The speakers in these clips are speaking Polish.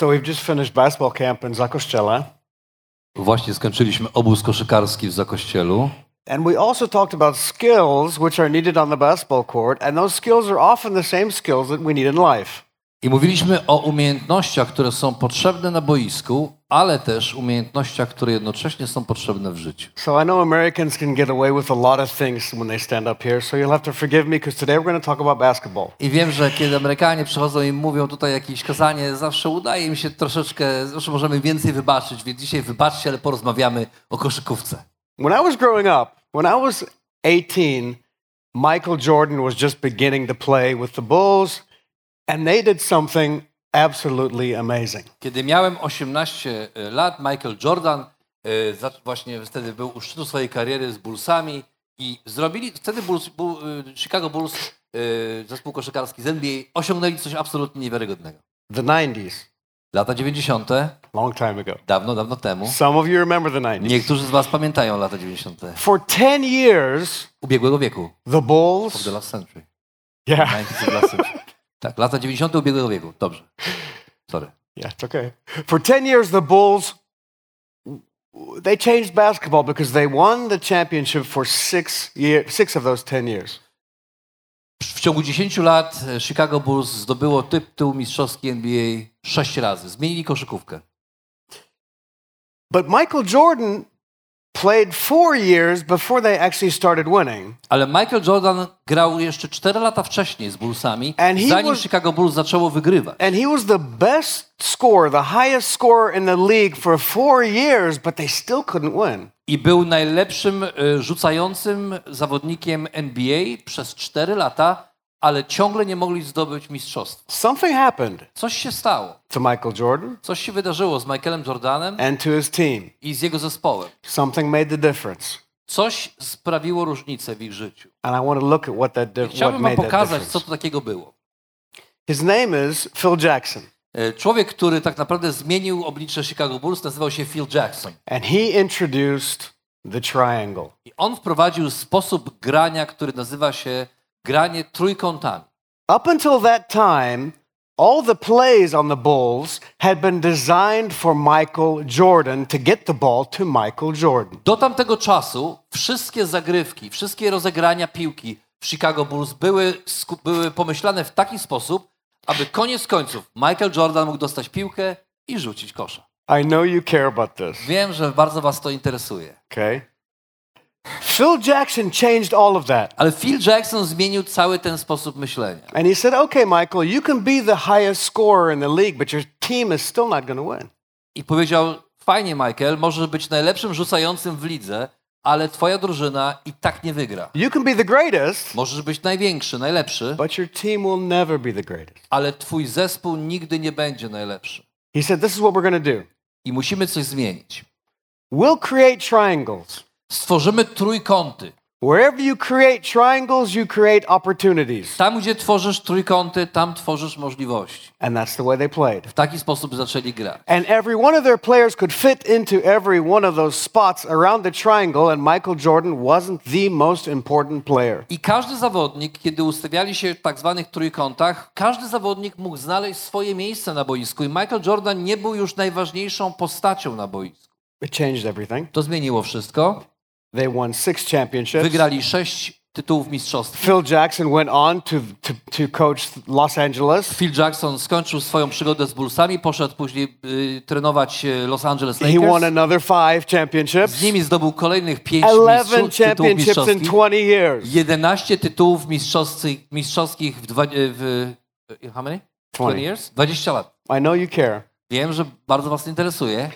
So we've just finished basketball camp in Zakoszczela, Właśnie skończyliśmy obóz koszykarski w Zakościelu and we also talked about skills which are needed on the basketball court, and those skills are often the same skills that we need in life. i mówiliśmy o umiejętnościach, które są potrzebne na boisku, ale też umiejętnościach, które jednocześnie są potrzebne w życiu. So I know Americans can get away with a lot of things when they stand up here, so you'll have to forgive me because today we're going to talk about basketball. I wiem, że kiedy Amerykanie przychodzą i mówią tutaj jakieś kazanie, zawsze udaje im się troszeczkę, zawsze możemy więcej wybaczyć, więc dzisiaj wybaczcie, ale porozmawiamy o koszykówce. When I was growing up, when I was 18, Michael Jordan was just beginning to play with the Bulls, and they did something absolutely amazing. Kiedy miałem 18 lat, Michael Jordan e, właśnie wtedy był u szczytu swojej kariery z Bullsami i zrobili, wtedy Bulls, Bull, e, Chicago Bulls, e, zespół koszykarski z NBA, osiągnęli coś absolutnie niewiarygodnego. The 90s, Lata 90., long time ago. dawno, dawno temu. Some of you remember the 90s. Niektórzy z was pamiętają lata 90. For 10 years, ubiegłego wieku, the of Bulls. the last century. Yeah. 90s of last century. Tak, lata 90. ubiegłego wieku, dobrze. Sorry. Yeah, it's okay. For 10 years, the Bulls, they changed basketball because they won the championship for six, year, six of those 10 years. W ciągu 10 lat e, Chicago Bulls zdobyło tytuł mistrzowski NBA 6 razy. Zmienili koszykówkę. But Michael Jordan played four years before they actually started winning. Ale Michael Jordan grał jeszcze 4 lata wcześniej z Bullsami, zanim was- Chicago Bulls zaczęło wygrywać. And he was the best scorer, the highest scorer in the league for four years, but they still couldn't win. I był najlepszym e, rzucającym zawodnikiem NBA przez 4 lata, ale ciągle nie mogli zdobyć mistrzostwa. Something happened Coś się stało. to Michael Jordan Coś się wydarzyło z Michaelem Jordanem and to his team. i z jego zespołem. Something made the difference. Coś sprawiło różnicę w ich życiu. And I want to look at what that I chciałbym wam pokazać, co to takiego było. His name is Phil Jackson, E, Człowiek, który tak naprawdę zmienił oblicze Chicago Bulls, nazywał się Phil Jackson. and he introduced the triangle. I on wprowadził sposób grania, który nazywa się granie trójkątami. Up until that time, all the plays on the Bulls had been designed for Michael Jordan to get the ball to Michael Jordan. Do tamtego czasu wszystkie zagrywki, wszystkie rozegrania piłki w Chicago Bulls były, były pomyślane w taki sposób, aby koniec końców Michael Jordan mógł dostać piłkę i rzucić kosza. I know you care about this, Wiem, że bardzo was to interesuje. okay? Phil Jackson changed all of that. Ale Phil Jackson zmienił cały ten sposób myślenia. And he said, okay, Michael, you can be the highest scorer in the league, but your team is still not going to win. I powiedział, fajnie Michael, możesz być najlepszym rzucającym w lidze, ale twoja drużyna i tak nie wygra. You can be the greatest, Możesz być największy, najlepszy, but your team will never be the greatest. ale twój zespół nigdy nie będzie najlepszy. He said, this is what we're going to do. I musimy coś zmienić. We'll create triangles. Stworzymy trójkąty. Wherever you create triangles, you create opportunities. Tam, gdzie tworzysz trójkąty, tam tworzysz możliwości. And that's the way they played. W taki sposób zaczęli grać. And every one of their players could fit into every one of those spots around the triangle, and Michael Jordan wasn't the most important player. I każdy zawodnik, kiedy ustawiali się w tak zwanych trójkątach, każdy zawodnik mógł znaleźć swoje miejsce na boisku. I Michael Jordan nie był już najważniejszą postacią na boisku. It changed everything. To zmieniło wszystko. They won six championships. Wygrali sześć tytułów mistrzostw. Phil Jackson went on to, to, to coach Los Angeles. Phil Jackson skończył swoją przygodę z Bullsami, poszedł później y, trenować y, Los Angeles He won Lakers. another five championships, Z nimi zdobył kolejnych pięć 11 mistrzów, tytułów championships in mistrzowskich. 20 years. 11 tytułów mistrzowskich, mistrzowskich w, dwa, w how many? 20. years? 20 lat. I know you care. Wiem, że bardzo was interesuje,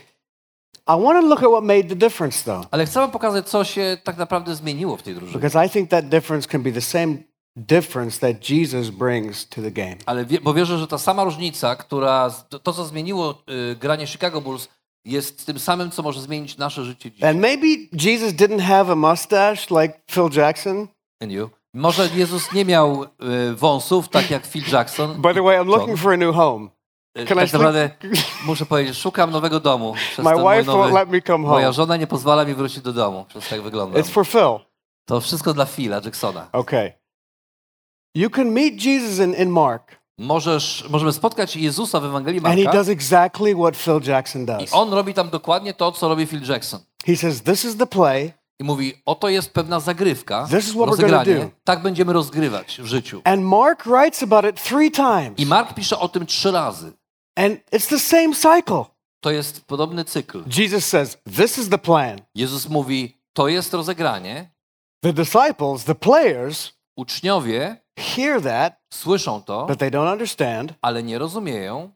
I want to look at what made the difference, though, ale chcę wam pokazać, co się tak naprawdę zmieniło w tej drużynie. because I think that difference can be the same difference that Jesus brings to the game. Ale wie, bo wierzę, że ta sama różnica, która to, co zmieniło y, granie Chicago Bulls, jest tym samym, co może zmienić nasze życie dzisiaj. And maybe Jesus didn't have a mustache like Phil Jackson. And you? Może Jezus nie miał y, wąsów, tak jak Phil Jackson. By the way, I'm looking for a new home. Y, can I tak naprawdę muszę powiedzieć, szukam nowego domu. Przez My wife won't nowy, let me come moja home. żona nie pozwala mi wrócić do domu, przez tak wygląda. It's for Phil. To wszystko dla Phila Jacksona. Okay. You can meet Jesus in, in Mark, Możesz, możemy spotkać Jezusa w Ewangelii and he Marka does exactly what Phil Jackson i does. on robi tam dokładnie to, co robi Phil Jackson. He says, This is the play, I mówi, oto jest pewna zagrywka, This is what we're rozegranie. do. Tak będziemy rozgrywać w życiu. and Mark writes about it three times. I Mark pisze o tym trzy razy. And it's the same cycle. To jest podobny cykl. Jesus says, This is the plan. Jezus mówi, to jest rozegranie. The disciples, the players, Uczniowie hear that, słyszą to, but they don't understand. ale nie rozumieją,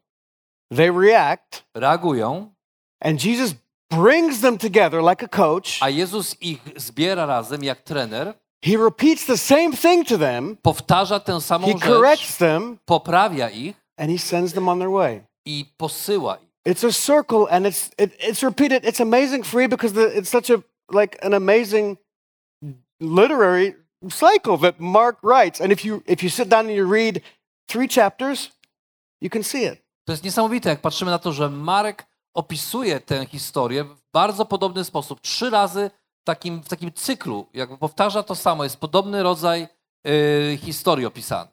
They react, reagują, and Jesus brings them together like a coach. a Jezus ich zbiera razem jak trener, He repeats the same thing to them, powtarza tę samą he rzecz, corrects them, poprawia ich and he sends them on their way. I posyła ich. It's a circle, and it's it, it's repeated. It's amazing for me because the, it's such a like an amazing literary cycle that Mark writes. And if you if you sit down and you read three chapters, you can see it. To jest niesamowite, jak patrzymy na to, że Marek opisuje tę historię w bardzo podobny sposób. Trzy razy w takim, w takim cyklu, jakby powtarza to samo. Jest podobny rodzaj y, historii opisany.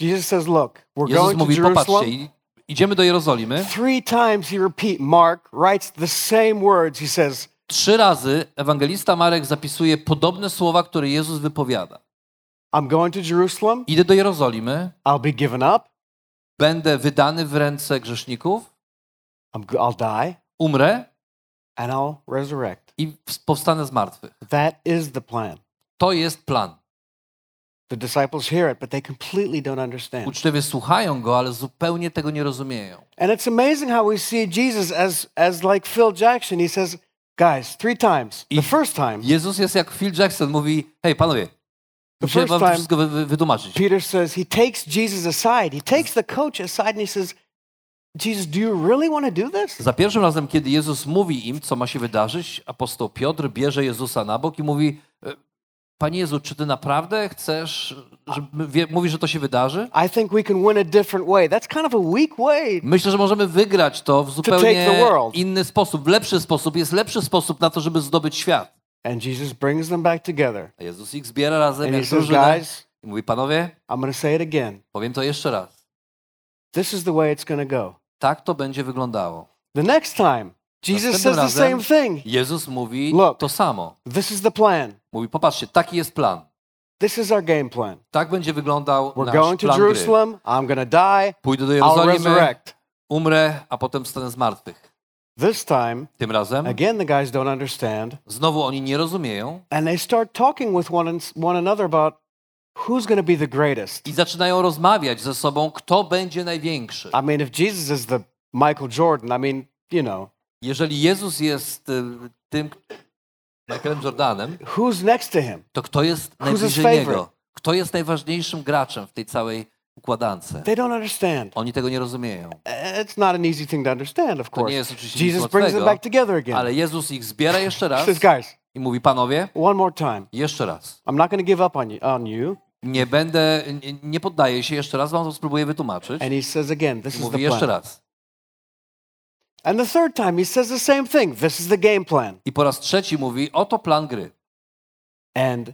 Jesus says, "Look, we're Jezus going to mówi, popatrzcie, Jerusalem." Idziemy do Jerozolimy. Three times he repeat. Mark writes the same words. He says, Trzy razy ewangelista Marek zapisuje podobne słowa, które Jezus wypowiada. "I'm going to Jerusalem. Idę do Jerozolimy, I'll be given up. będę wydany w ręce grzeszników, I'm, I'll die, umrę and I'll resurrect." i powstanę z martwych. That is the plan. To jest plan. The disciples hear it, but they completely don't understand. Uczniowie słuchają go, ale zupełnie tego nie rozumieją. And it's amazing how we see Jesus as, as like Phil Jackson. He says, guys, three times. The first time, Jezus jest jak Phil Jackson, mówi, hej panowie, muszę first wam time- wszystko wy, wy, wytłumaczyć. Peter says, he takes Jesus aside. He takes the coach aside and he says, Jesus, do you really want to do this? Za pierwszym razem, kiedy Jezus mówi im, co ma się wydarzyć, apostoł Piotr bierze Jezusa na bok i mówi, Panie Jezu, czy Ty naprawdę chcesz, żeby, mówisz, że to się wydarzy? I think we can win a different way. That's kind of a weak way. Myślę, że możemy wygrać to w zupełnie inny sposób, w lepszy sposób. Jest lepszy sposób na to, żeby zdobyć świat. And Jesus brings them back together. A Jezus ich zbiera razem And jak drużynę i mówi, panowie, I'm to say it again. powiem to jeszcze raz. This is the way it's to go. Tak to będzie wyglądało. The next time, Jesus says the same thing. Jezus mówi Look. to samo. This is the plan. Mówi, popatrzcie, taki jest plan. This is our game plan. Tak będzie wyglądał We're nasz going to plan gry. Jerusalem. I'm going to die. Pójdę do Jerozolimy, umrę, a potem wstanę z martwych. This time, Tym razem again, the guys don't understand. znowu oni nie rozumieją And they start talking with one, one another about who's going to be the greatest. i zaczynają rozmawiać ze sobą, kto będzie największy. I mean, if Jesus is the Michael Jordan, I mean, you know, Jeżeli Jezus jest y, tym Michaelem Jordanem, who's next to him? to kto jest his najbliżej favorite? niego? Kto jest najważniejszym graczem w tej całej układance? They don't understand. Oni tego nie rozumieją. It's not an easy thing to understand, of To nie course. jest oczywiście nic Jesus brings them back together again. ale Jezus ich zbiera jeszcze He raz says, guys, i mówi, panowie, one more time. jeszcze raz. I'm not going to give up on you, on you. Nie będę, nie, nie poddaję się, jeszcze raz wam to spróbuję wytłumaczyć. And he says again, this I is mówi the jeszcze plan. raz. And the third time, he says the same thing. This is the game plan. I po raz trzeci mówi, oto plan gry. And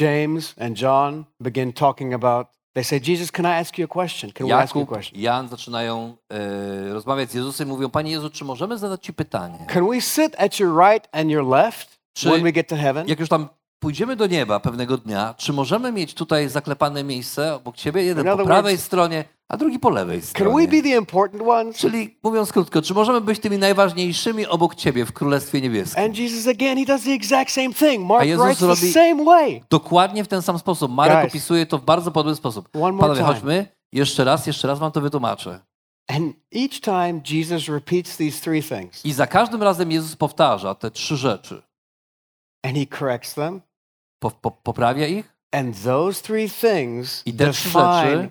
James and John begin talking about, they say, Jesus, can I ask you a question? Can we ask you a Jakub, question? Jan zaczynają e, rozmawiać z Jezusem i mówią, Panie Jezu, czy możemy zadać Ci pytanie? Can we sit at your right and your left Czy- when we get to heaven? Jak już tam pójdziemy do nieba pewnego dnia, czy możemy mieć tutaj zaklepane miejsce obok Ciebie, jeden po prawej words- stronie, a drugi po lewej Can we stronie? be the important ones? Czyli mówiąc krótko, czy możemy być tymi najważniejszymi obok Ciebie w Królestwie Niebieskim? And Jesus again, he does the exact same thing. Mark Jezus writes the robi- same way. Dokładnie w ten sam sposób. Marek Guys. opisuje to w bardzo podobny sposób. One more Panowie, time. chodźmy. Jeszcze raz, jeszcze raz wam to wytłumaczę. And each time Jesus repeats these three things I za każdym razem Jezus powtarza te trzy rzeczy. and he corrects them Po, po, poprawia ich, And those three things I te trzy rzeczy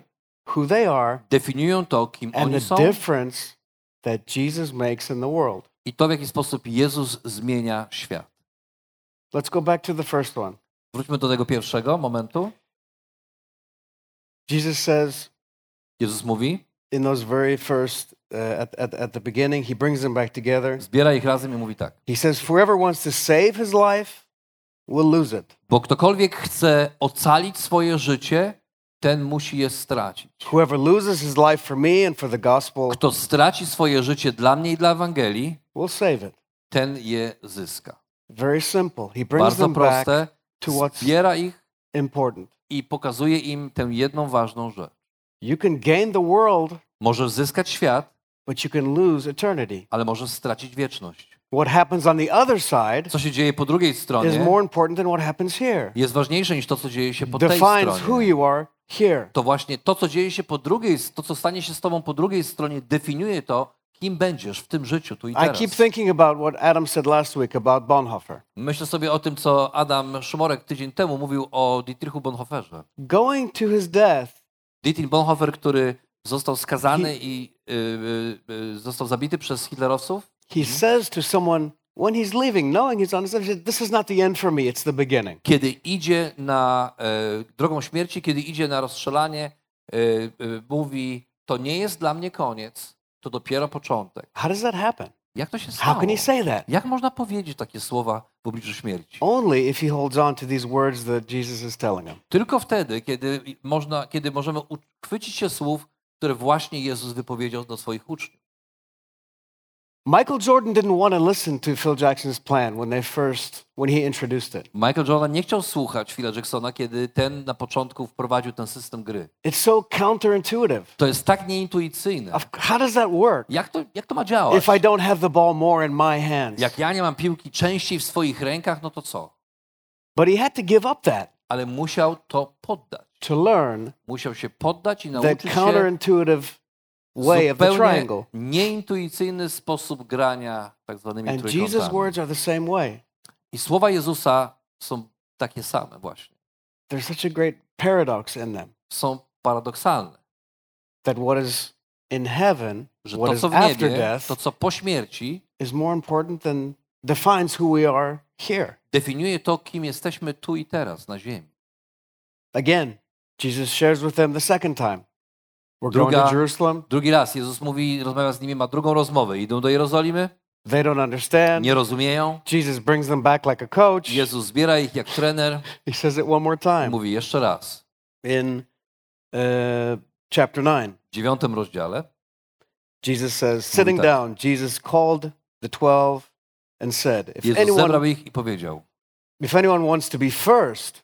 who they are definiują to, kim and oni the są difference that Jesus makes in the world. i to, w jaki sposób Jezus zmienia świat. Let's go back to the first one. Wróćmy do tego pierwszego momentu. Jesus says Jezus mówi, in those very first, uh, at, at, at the beginning, he brings them back together. zbiera ich razem i mówi tak. He says, Whoever wants to save his life will lose it. Bo ktokolwiek chce ocalić swoje życie, ten musi je stracić. Whoever loses his life for me and for the gospel Kto straci swoje życie dla mnie i dla Ewangelii, will save it. ten je zyska. Very simple. He brings Bardzo them back proste. to what's Zbiera ich important. i pokazuje im tę jedną ważną rzecz. You can gain the world, Możesz zyskać świat, but you can lose eternity. ale możesz stracić wieczność. What happens on the other side Co się dzieje po drugiej is stronie, more important than what happens here. jest ważniejsze niż to, co dzieje się po tej Defines who stronie. you are here. To właśnie to, co dzieje się po drugiej, to, co stanie się z tobą po drugiej stronie, definiuje to, kim będziesz w tym życiu, tu i I teraz. keep thinking about what Adam said last week about Bonhoeffer. Myślę sobie o tym, co Adam Szumorek tydzień temu mówił o Dietrichu Bonhoefferze. Going to his death, Dietrich Bonhoeffer, który został skazany i y, y, y, został zabity przez hitlerowców, he says to someone when he's leaving, knowing he's on his death, this is not the end for me, it's the beginning. kiedy idzie na e, drogą śmierci, kiedy idzie na rozstrzelanie, e, e, mówi, to nie jest dla mnie koniec, to dopiero początek. How does that happen? Jak to się How stało? can he say that? Jak można powiedzieć takie słowa w obliczu śmierci? Only if he holds on to these words that Jesus is telling him. Tylko wtedy, kiedy, można, kiedy możemy uchwycić się słów, które właśnie Jezus wypowiedział do swoich uczniów. Michael Jordan didn't want to listen to Phil Jackson's plan when they first when he introduced it. Michael Jordan nie chciał słuchać Phila Jacksona, kiedy ten na początku wprowadził ten system gry. It's so counterintuitive. To jest tak nieintuicyjne. How does that work? Jak to, jak to ma działać? If I don't have the ball more in my hands. Jak ja nie mam piłki częściej w swoich rękach, no to co? But he had to give up that Ale musiał to poddać. to learn Musiał się poddać i that nauczyć się counterintuitive way of the triangle. nieintuicyjny sposób grania tak zwanymi And Jesus' trójkątami. words are the same way. I słowa Jezusa są takie same właśnie. There's such a great paradox in them Są paradoksalne, that what is in heaven, że what to, is w after niebie, death, to, co po śmierci, is more important than defines who we are here. definiuje to, kim jesteśmy tu i teraz na ziemi. Again, Jesus shares with them the second time. We're going to Druga- Jerusalem. Drugi raz Jezus mówi, rozmawia z nimi, ma drugą rozmowę. Idą do Jerozolimy, They don't understand. nie rozumieją. Jesus brings them back like a coach. Jezus zbiera ich jak trener He says it one more time mówi jeszcze raz. in uh, chapter 9. W dziewiątym rozdziale Jesus says, sitting tak. down, Jesus called the 12 and said, if Jezus anyone, zebrał ich i powiedział, if anyone wants to be first,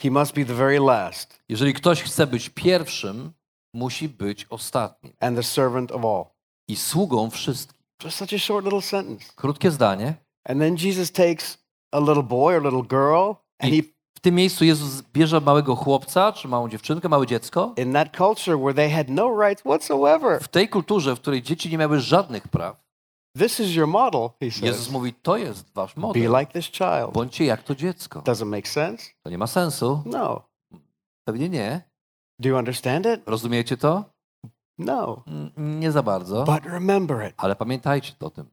he must be the very last jeżeli ktoś chce być pierwszym, musi być ostatnim and the servant of all. i sługą wszystkim. Just such a short little sentence. Krótkie zdanie. And then Jesus takes a little boy or little girl, and he, w tym miejscu Jezus bierze małego chłopca, czy małą dziewczynkę, małe dziecko. in that culture where they had no rights whatsoever, W tej kulturze, w której dzieci nie miały żadnych praw, this is your model, he Jezus says. mówi, to jest wasz Be model. like this child. Bądźcie jak to dziecko. Does it make sense? To nie ma sensu. No. Pewnie nie. Do you understand it? Rozumiecie to? No. Mm, Nie za bardzo. But remember it Ale pamiętajcie o tym,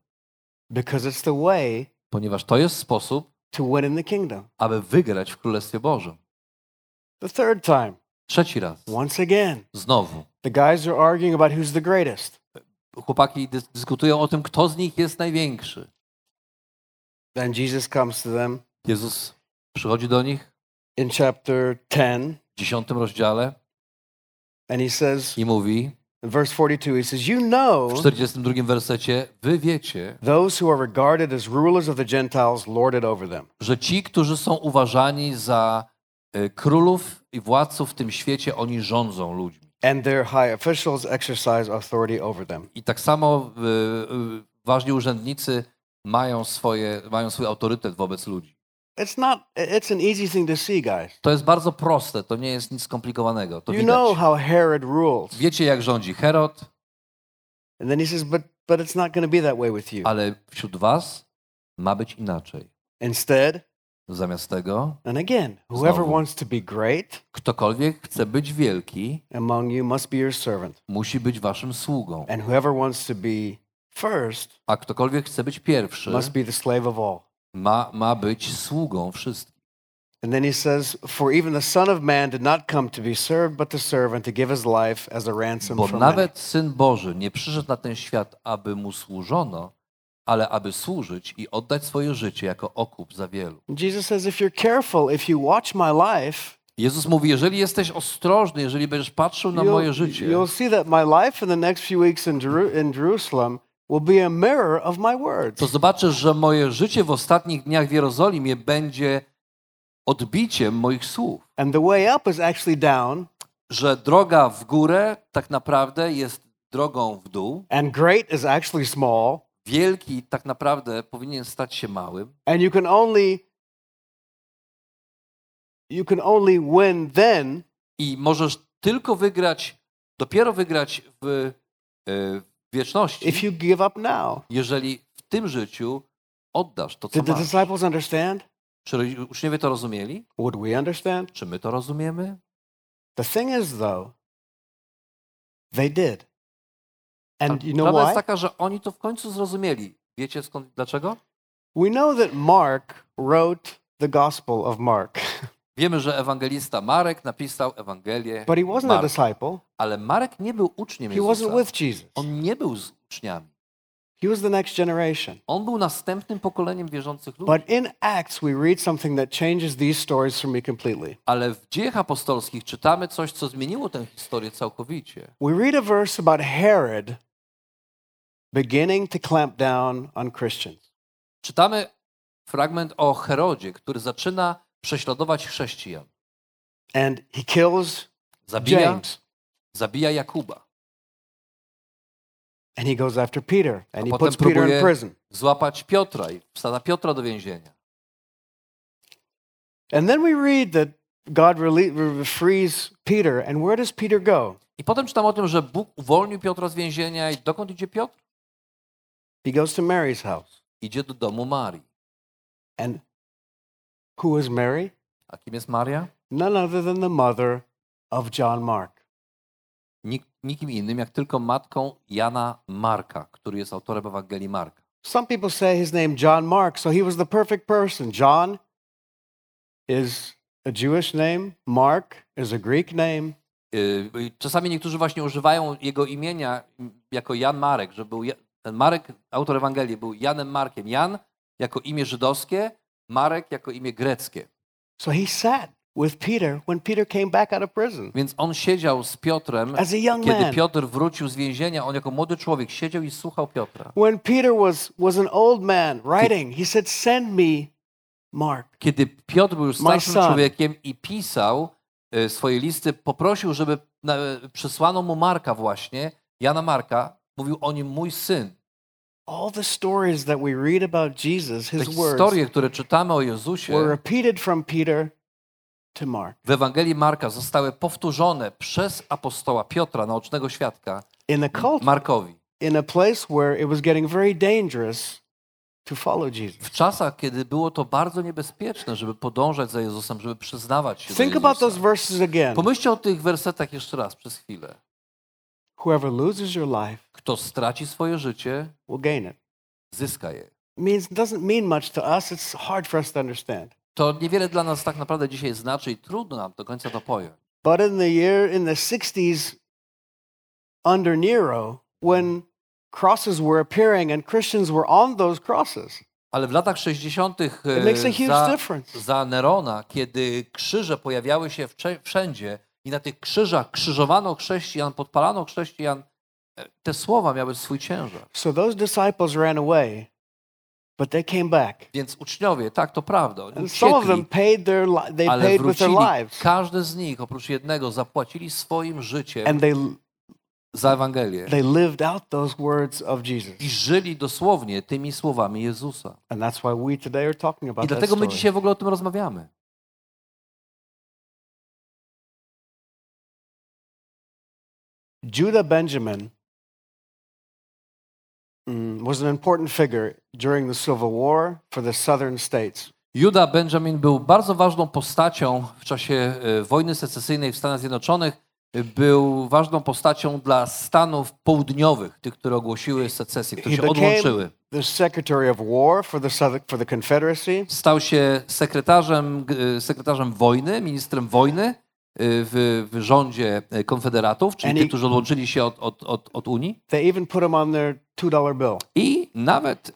because it's the way ponieważ to jest sposób, to win in the kingdom. aby wygrać w Królestwie Bożym. The third time, Trzeci raz. once again, Znowu. the guys are arguing about who's the greatest. Chłopaki dys- dyskutują o tym, kto z nich jest największy. Then Jesus comes to them Jezus przychodzi do nich in chapter 10 w dziesiątym rozdziale and he says, i mówi in verse 42, he says, You know w 42 wersecie, wy wiecie, those who are regarded as rulers of the Gentiles lord it over them. że ci, którzy są uważani za e, królów i władców w tym świecie, oni rządzą ludźmi. And their high officials exercise authority over them. I tak samo e, e, ważni urzędnicy mają, swoje, mają swój autorytet wobec ludzi. It's not, it's an easy thing to see, guys. To jest bardzo proste, to nie jest nic skomplikowanego. To You know widać. how Herod rules. Wiecie, jak rządzi Herod, And then he says, But, but it's not going to be that way with you. ale wśród was ma być inaczej. Instead, Zamiast tego, And again, whoever Znowu. wants to be great ktokolwiek chce być wielki, among you must be your servant. musi być waszym sługą. And whoever wants to be first A ktokolwiek chce być pierwszy, must be the slave of all. Ma, ma być sługą wszystkich. And then he says, For even the Son of Man did not come to be served, but to serve and to give his life as a ransom Bo for many. nawet Syn Boży nie przyszedł na ten świat, aby mu służono, ale aby służyć i oddać swoje życie jako okup za wielu. Jesus says, If you're careful, if you watch my life, Jezus mówi, jeżeli jesteś ostrożny, jeżeli będziesz patrzył na moje you'll, życie, you'll see that my life in the next few weeks in, Jeru- in Jerusalem will be a mirror of my words. to zobaczysz, że moje życie w ostatnich dniach w Jerozolimie będzie odbiciem moich słów. And the way up is actually down, Że droga w górę tak naprawdę jest drogą w dół. and great is actually small, Wielki tak naprawdę powinien stać się małym. and you can only you can only win then I możesz tylko wygrać, dopiero wygrać w, e, w wieczności, if you give up now. jeżeli w tym życiu oddasz to, co Did the masz. disciples understand? Czy uczniowie to rozumieli? Would we understand? Czy my to rozumiemy? The thing is, though, they did. And you know Prawda jest why? taka, że oni to w końcu zrozumieli. Wiecie skąd, dlaczego? We know that Mark wrote the Gospel of Mark, Wiemy, że ewangelista Marek napisał Ewangelię but he wasn't a Marka. disciple. Ale Marek nie był uczniem He wasn't Jezusa. with Jesus. On nie był z uczniami. He was the next generation. On był następnym pokoleniem wierzących ludzi. But in Acts, we read something that changes these stories for me completely. Ale w dziejach apostolskich czytamy coś, co zmieniło tę historię całkowicie. We read a verse about Herod beginning to clamp down on Christians. Czytamy fragment o Herodzie, który zaczyna prześladować chrześcijan. And he kills Zabija, James. zabija Jakuba. And he goes after Peter. And he puts Peter in prison. złapać Piotra i wsadza Piotra do więzienia. And then we read that God frees Peter. And where does Peter go? I potem czytam o tym, że Bóg uwolnił Piotra z więzienia i dokąd idzie Piotr? He goes to Mary's house. Idzie do domu Marii. And who is Mary? A kim jest Maria? None other than the mother of John Mark. Nik, nikim innym jak tylko matką Jana Marka, który jest autorem Ewangelii Marka. Some people say his name John Mark, so he was the perfect person. John is a Jewish name. Mark is a Greek name. Yy, i Czasami niektórzy właśnie używają jego imienia jako Jan Marek, że był Marek, autor Ewangelii, był Janem Markiem. Jan jako imię żydowskie, Marek jako imię greckie. So he sat with Peter when Peter came back out of prison Więc on siedział z Piotrem, as a young kiedy. Piotr wrócił z więzienia, on jako młody człowiek siedział i słuchał Piotra. When Peter was, was an old man writing, he said, Send me Mark. Kiedy Piotr był starszym son. człowiekiem i pisał e, swoje listy, poprosił, żeby na- przesłano mu Marka właśnie, Jana Marka, mówił o nim mój syn. All the stories that we read about Jesus, Te his words, historie, które czytamy o Jezusie were repeated from Peter to Mark. w Ewangelii Marka zostały powtórzone przez apostoła Piotra, naocznego świadka, In a cult, Markowi. in a place where it was getting very dangerous to follow Jesus. W czasach, kiedy było to bardzo niebezpieczne, żeby podążać za Jezusem, żeby przyznawać się Think do about those Jezusa. verses again. Pomyślcie o tych wersetach jeszcze raz, przez chwilę. Whoever loses your life Kto straci swoje życie, will gain it. zyska je. Means doesn't mean much to us. It's hard for us to understand. To niewiele dla nas tak naprawdę dzisiaj znaczy i trudno nam do końca to pojąć. But in the year in the 60s under Nero, when crosses were appearing and Christians were on those crosses, Ale w latach 60. it makes a e, za, za Nerona, kiedy krzyże pojawiały się wszędzie i na tych krzyżach krzyżowano chrześcijan, podpalano chrześcijan, e, te słowa miały swój ciężar. So those disciples ran away, but they came back. Więc uczniowie, tak, to prawda, And some of them uciekli, paid their they ale paid with their lives. Każdy z nich, oprócz jednego, zapłacili swoim życiem And they za Ewangelię. they lived out those words of Jesus. I żyli dosłownie tymi słowami Jezusa. And that's why we today are talking about I dlatego my dzisiaj w ogóle o tym rozmawiamy. Judah Benjamin mm, was an important figure during the Civil War for the southern states. Juda Benjamin był bardzo ważną postacią w czasie e, wojny secesyjnej w Stanach Zjednoczonych. E, Był ważną postacią dla Stanów Południowych, tych, które ogłosiły secesję, które się odłączyły. Stał się sekretarzem, g- sekretarzem wojny, ministrem wojny e, w, w rządzie e, konfederatów, czyli tych, którzy odłączyli się od, od, od, od Unii. They even put him on their $2 bill. I nawet e,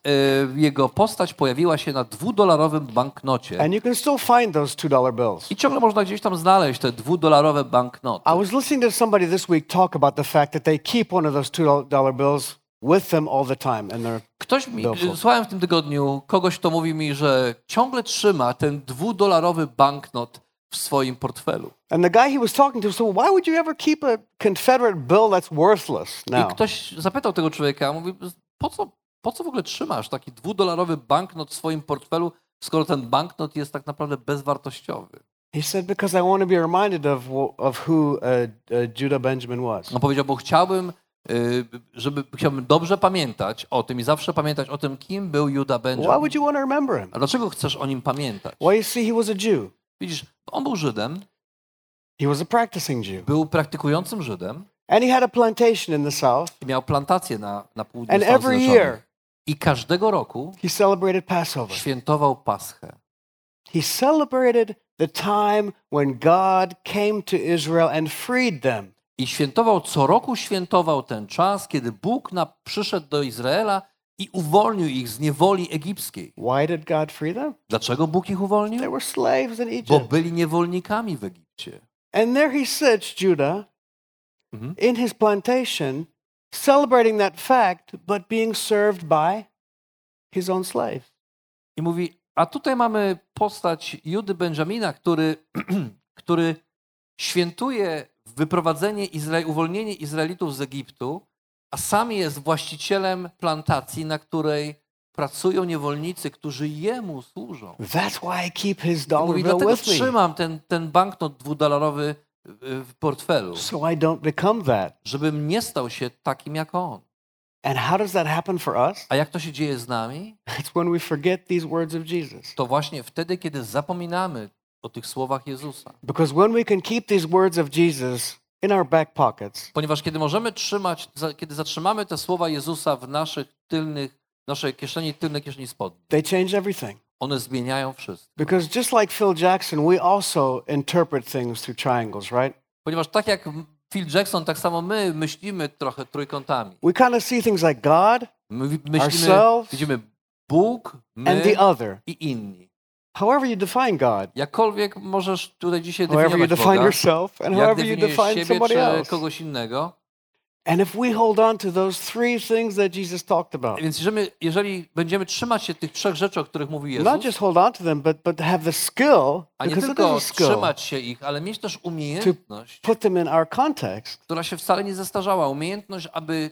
jego postać pojawiła się na dwudolarowym banknocie. And you can still find those $2 bills. I ciągle można gdzieś tam znaleźć te dwudolarowe banknoty. I was listening to somebody this week talk about the fact that they keep one of those $2 bills with them all the time in their Ktoś mi, słuchałem w tym tygodniu kogoś, kto mówi mi, że ciągle trzyma ten dwudolarowy banknot w swoim portfelu. And the guy he was talking to said, well, Why would you ever keep a Confederate bill that's worthless I now? ktoś zapytał tego człowieka, mówi, po co, po co w ogóle trzymasz taki dwudolarowy banknot w swoim portfelu, skoro ten banknot jest tak naprawdę bezwartościowy? He said, Because I want to be reminded of, of who uh, uh, Judah Benjamin was. On powiedział, bo chciałbym, y, żeby, chciałbym dobrze pamiętać o tym i zawsze pamiętać o tym, kim był Juda Why Benjamin. would you want to remember him? A dlaczego chcesz o nim pamiętać? Well, you see, he was a Jew. Widzisz, on był Żydem, He was a practicing Jew. był praktykującym Żydem And he had a plantation in the south. i miał plantację na, na południu And Stanów every year I każdego roku he celebrated Passover. świętował Paschę. He celebrated the time when God came to Israel and freed them. I świętował, co roku świętował ten czas, kiedy Bóg na, przyszedł do Izraela i uwolnił ich z niewoli egipskiej. Why did God free them? Dlaczego Bóg ich They uwolnił? were slaves in Bo Egypt. byli niewolnikami w Egipcie. And there he sits, Judah, Mhm. in his plantation, celebrating that fact, but being served by his own slaves. I mówi, a tutaj mamy postać Judy Benjamina, który, który świętuje wyprowadzenie, Izra- uwolnienie Izraelitów z Egiptu, a sam jest właścicielem plantacji, na której pracują niewolnicy, którzy jemu służą. That's why I keep his dollar mówi, dlatego with trzymam ten, ten banknot dwudolarowy y, w portfelu, so I don't become that. żebym nie stał się takim jak on. And how does that happen for us? A jak to się dzieje z nami? It's when we forget these words of Jesus. To właśnie wtedy, kiedy zapominamy o tych słowach Jezusa. Because when we can keep these words of Jesus in our back pockets, Ponieważ kiedy możemy trzymać, kiedy zatrzymamy te słowa Jezusa w naszych tylnych, naszej kieszeni, tylnej kieszeni spodni, they change everything. one zmieniają wszystko. Because just like Phil Jackson, we also interpret things through triangles, right? Ponieważ tak jak Phil Jackson, tak samo my myślimy trochę trójkątami. We kind of see things like God My myślimy, Ourselves widzimy Bóg, my and the other. i inni. However you define God, Jakkolwiek możesz tutaj dzisiaj however you definiować define Boga, yourself, and however you define siebie somebody else. kogoś innego. And if we hold on to those three things that Jesus talked about, Więc jeżeli, jeżeli będziemy trzymać się tych trzech rzeczy, o których mówi not Jezus, just hold on to them, but, but have the skill, a nie tylko skill, trzymać się ich, ale mieć też umiejętność, put them in our context, która się wcale nie zestarzała. Umiejętność, aby,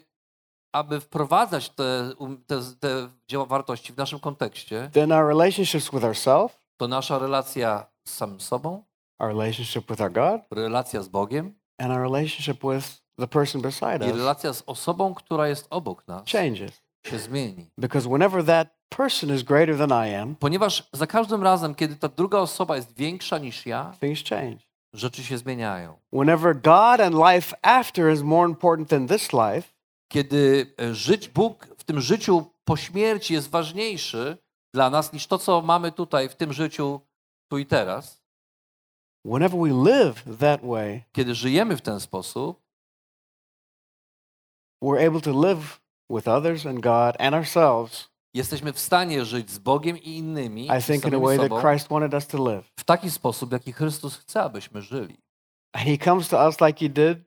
aby wprowadzać te, um, te, te dzieła wartości w naszym kontekście, then our relationships with ourselves, to nasza relacja z samym sobą, our relationship with our God, relacja z Bogiem and our relationship with the person beside i relacja z osobą, która jest obok nas, changes. się zmieni. Because whenever that person is greater than I am, Ponieważ za każdym razem, kiedy ta druga osoba jest większa niż ja, things change. rzeczy się zmieniają. Whenever God and life after is more important than this life, Kiedy e, żyć, Bóg w tym życiu po śmierci jest ważniejszy dla nas niż to, co mamy tutaj w tym życiu tu i teraz, whenever we live that way, kiedy żyjemy w ten sposób, we're able to live with others and God and ourselves, jesteśmy w stanie żyć z Bogiem i innymi, I think, in a way that Christ wanted us to live. w taki sposób, jaki Chrystus chce, abyśmy żyli. And He comes to us like He did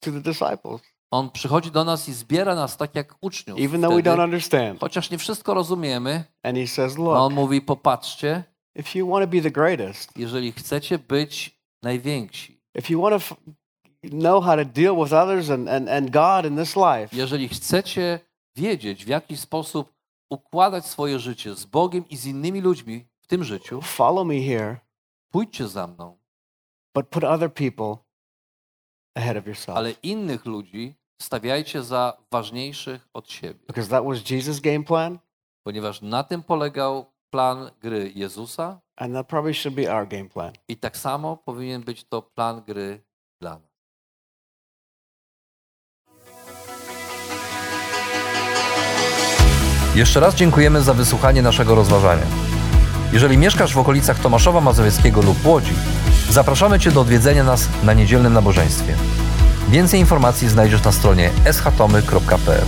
to the disciples, On przychodzi do nas i zbiera nas tak jak uczniów. even though we wtedy, don't understand. chociaż nie wszystko rozumiemy, And He says, a Look, on mówi, popatrzcie, if you want to be the greatest, jeżeli chcecie być najwięksi, if you want to know how to deal with others and, and, and God in this life, jeżeli chcecie wiedzieć, w jaki sposób układać swoje życie z Bogiem i z innymi ludźmi w tym życiu, follow me here, pójdźcie za mną, but put other people ahead of yourself. ale innych ludzi stawiajcie za ważniejszych od siebie, Because that was Jesus' game plan. ponieważ na tym polegał plan gry Jezusa and that probably should be our game plan. i tak samo powinien być to plan gry dla nas. Jeszcze raz dziękujemy za wysłuchanie naszego rozważania. Jeżeli mieszkasz w okolicach Tomaszowa Mazowieckiego lub Łodzi, zapraszamy Cię do odwiedzenia nas na niedzielnym nabożeństwie. Więcej informacji znajdziesz na stronie schatomy.pl.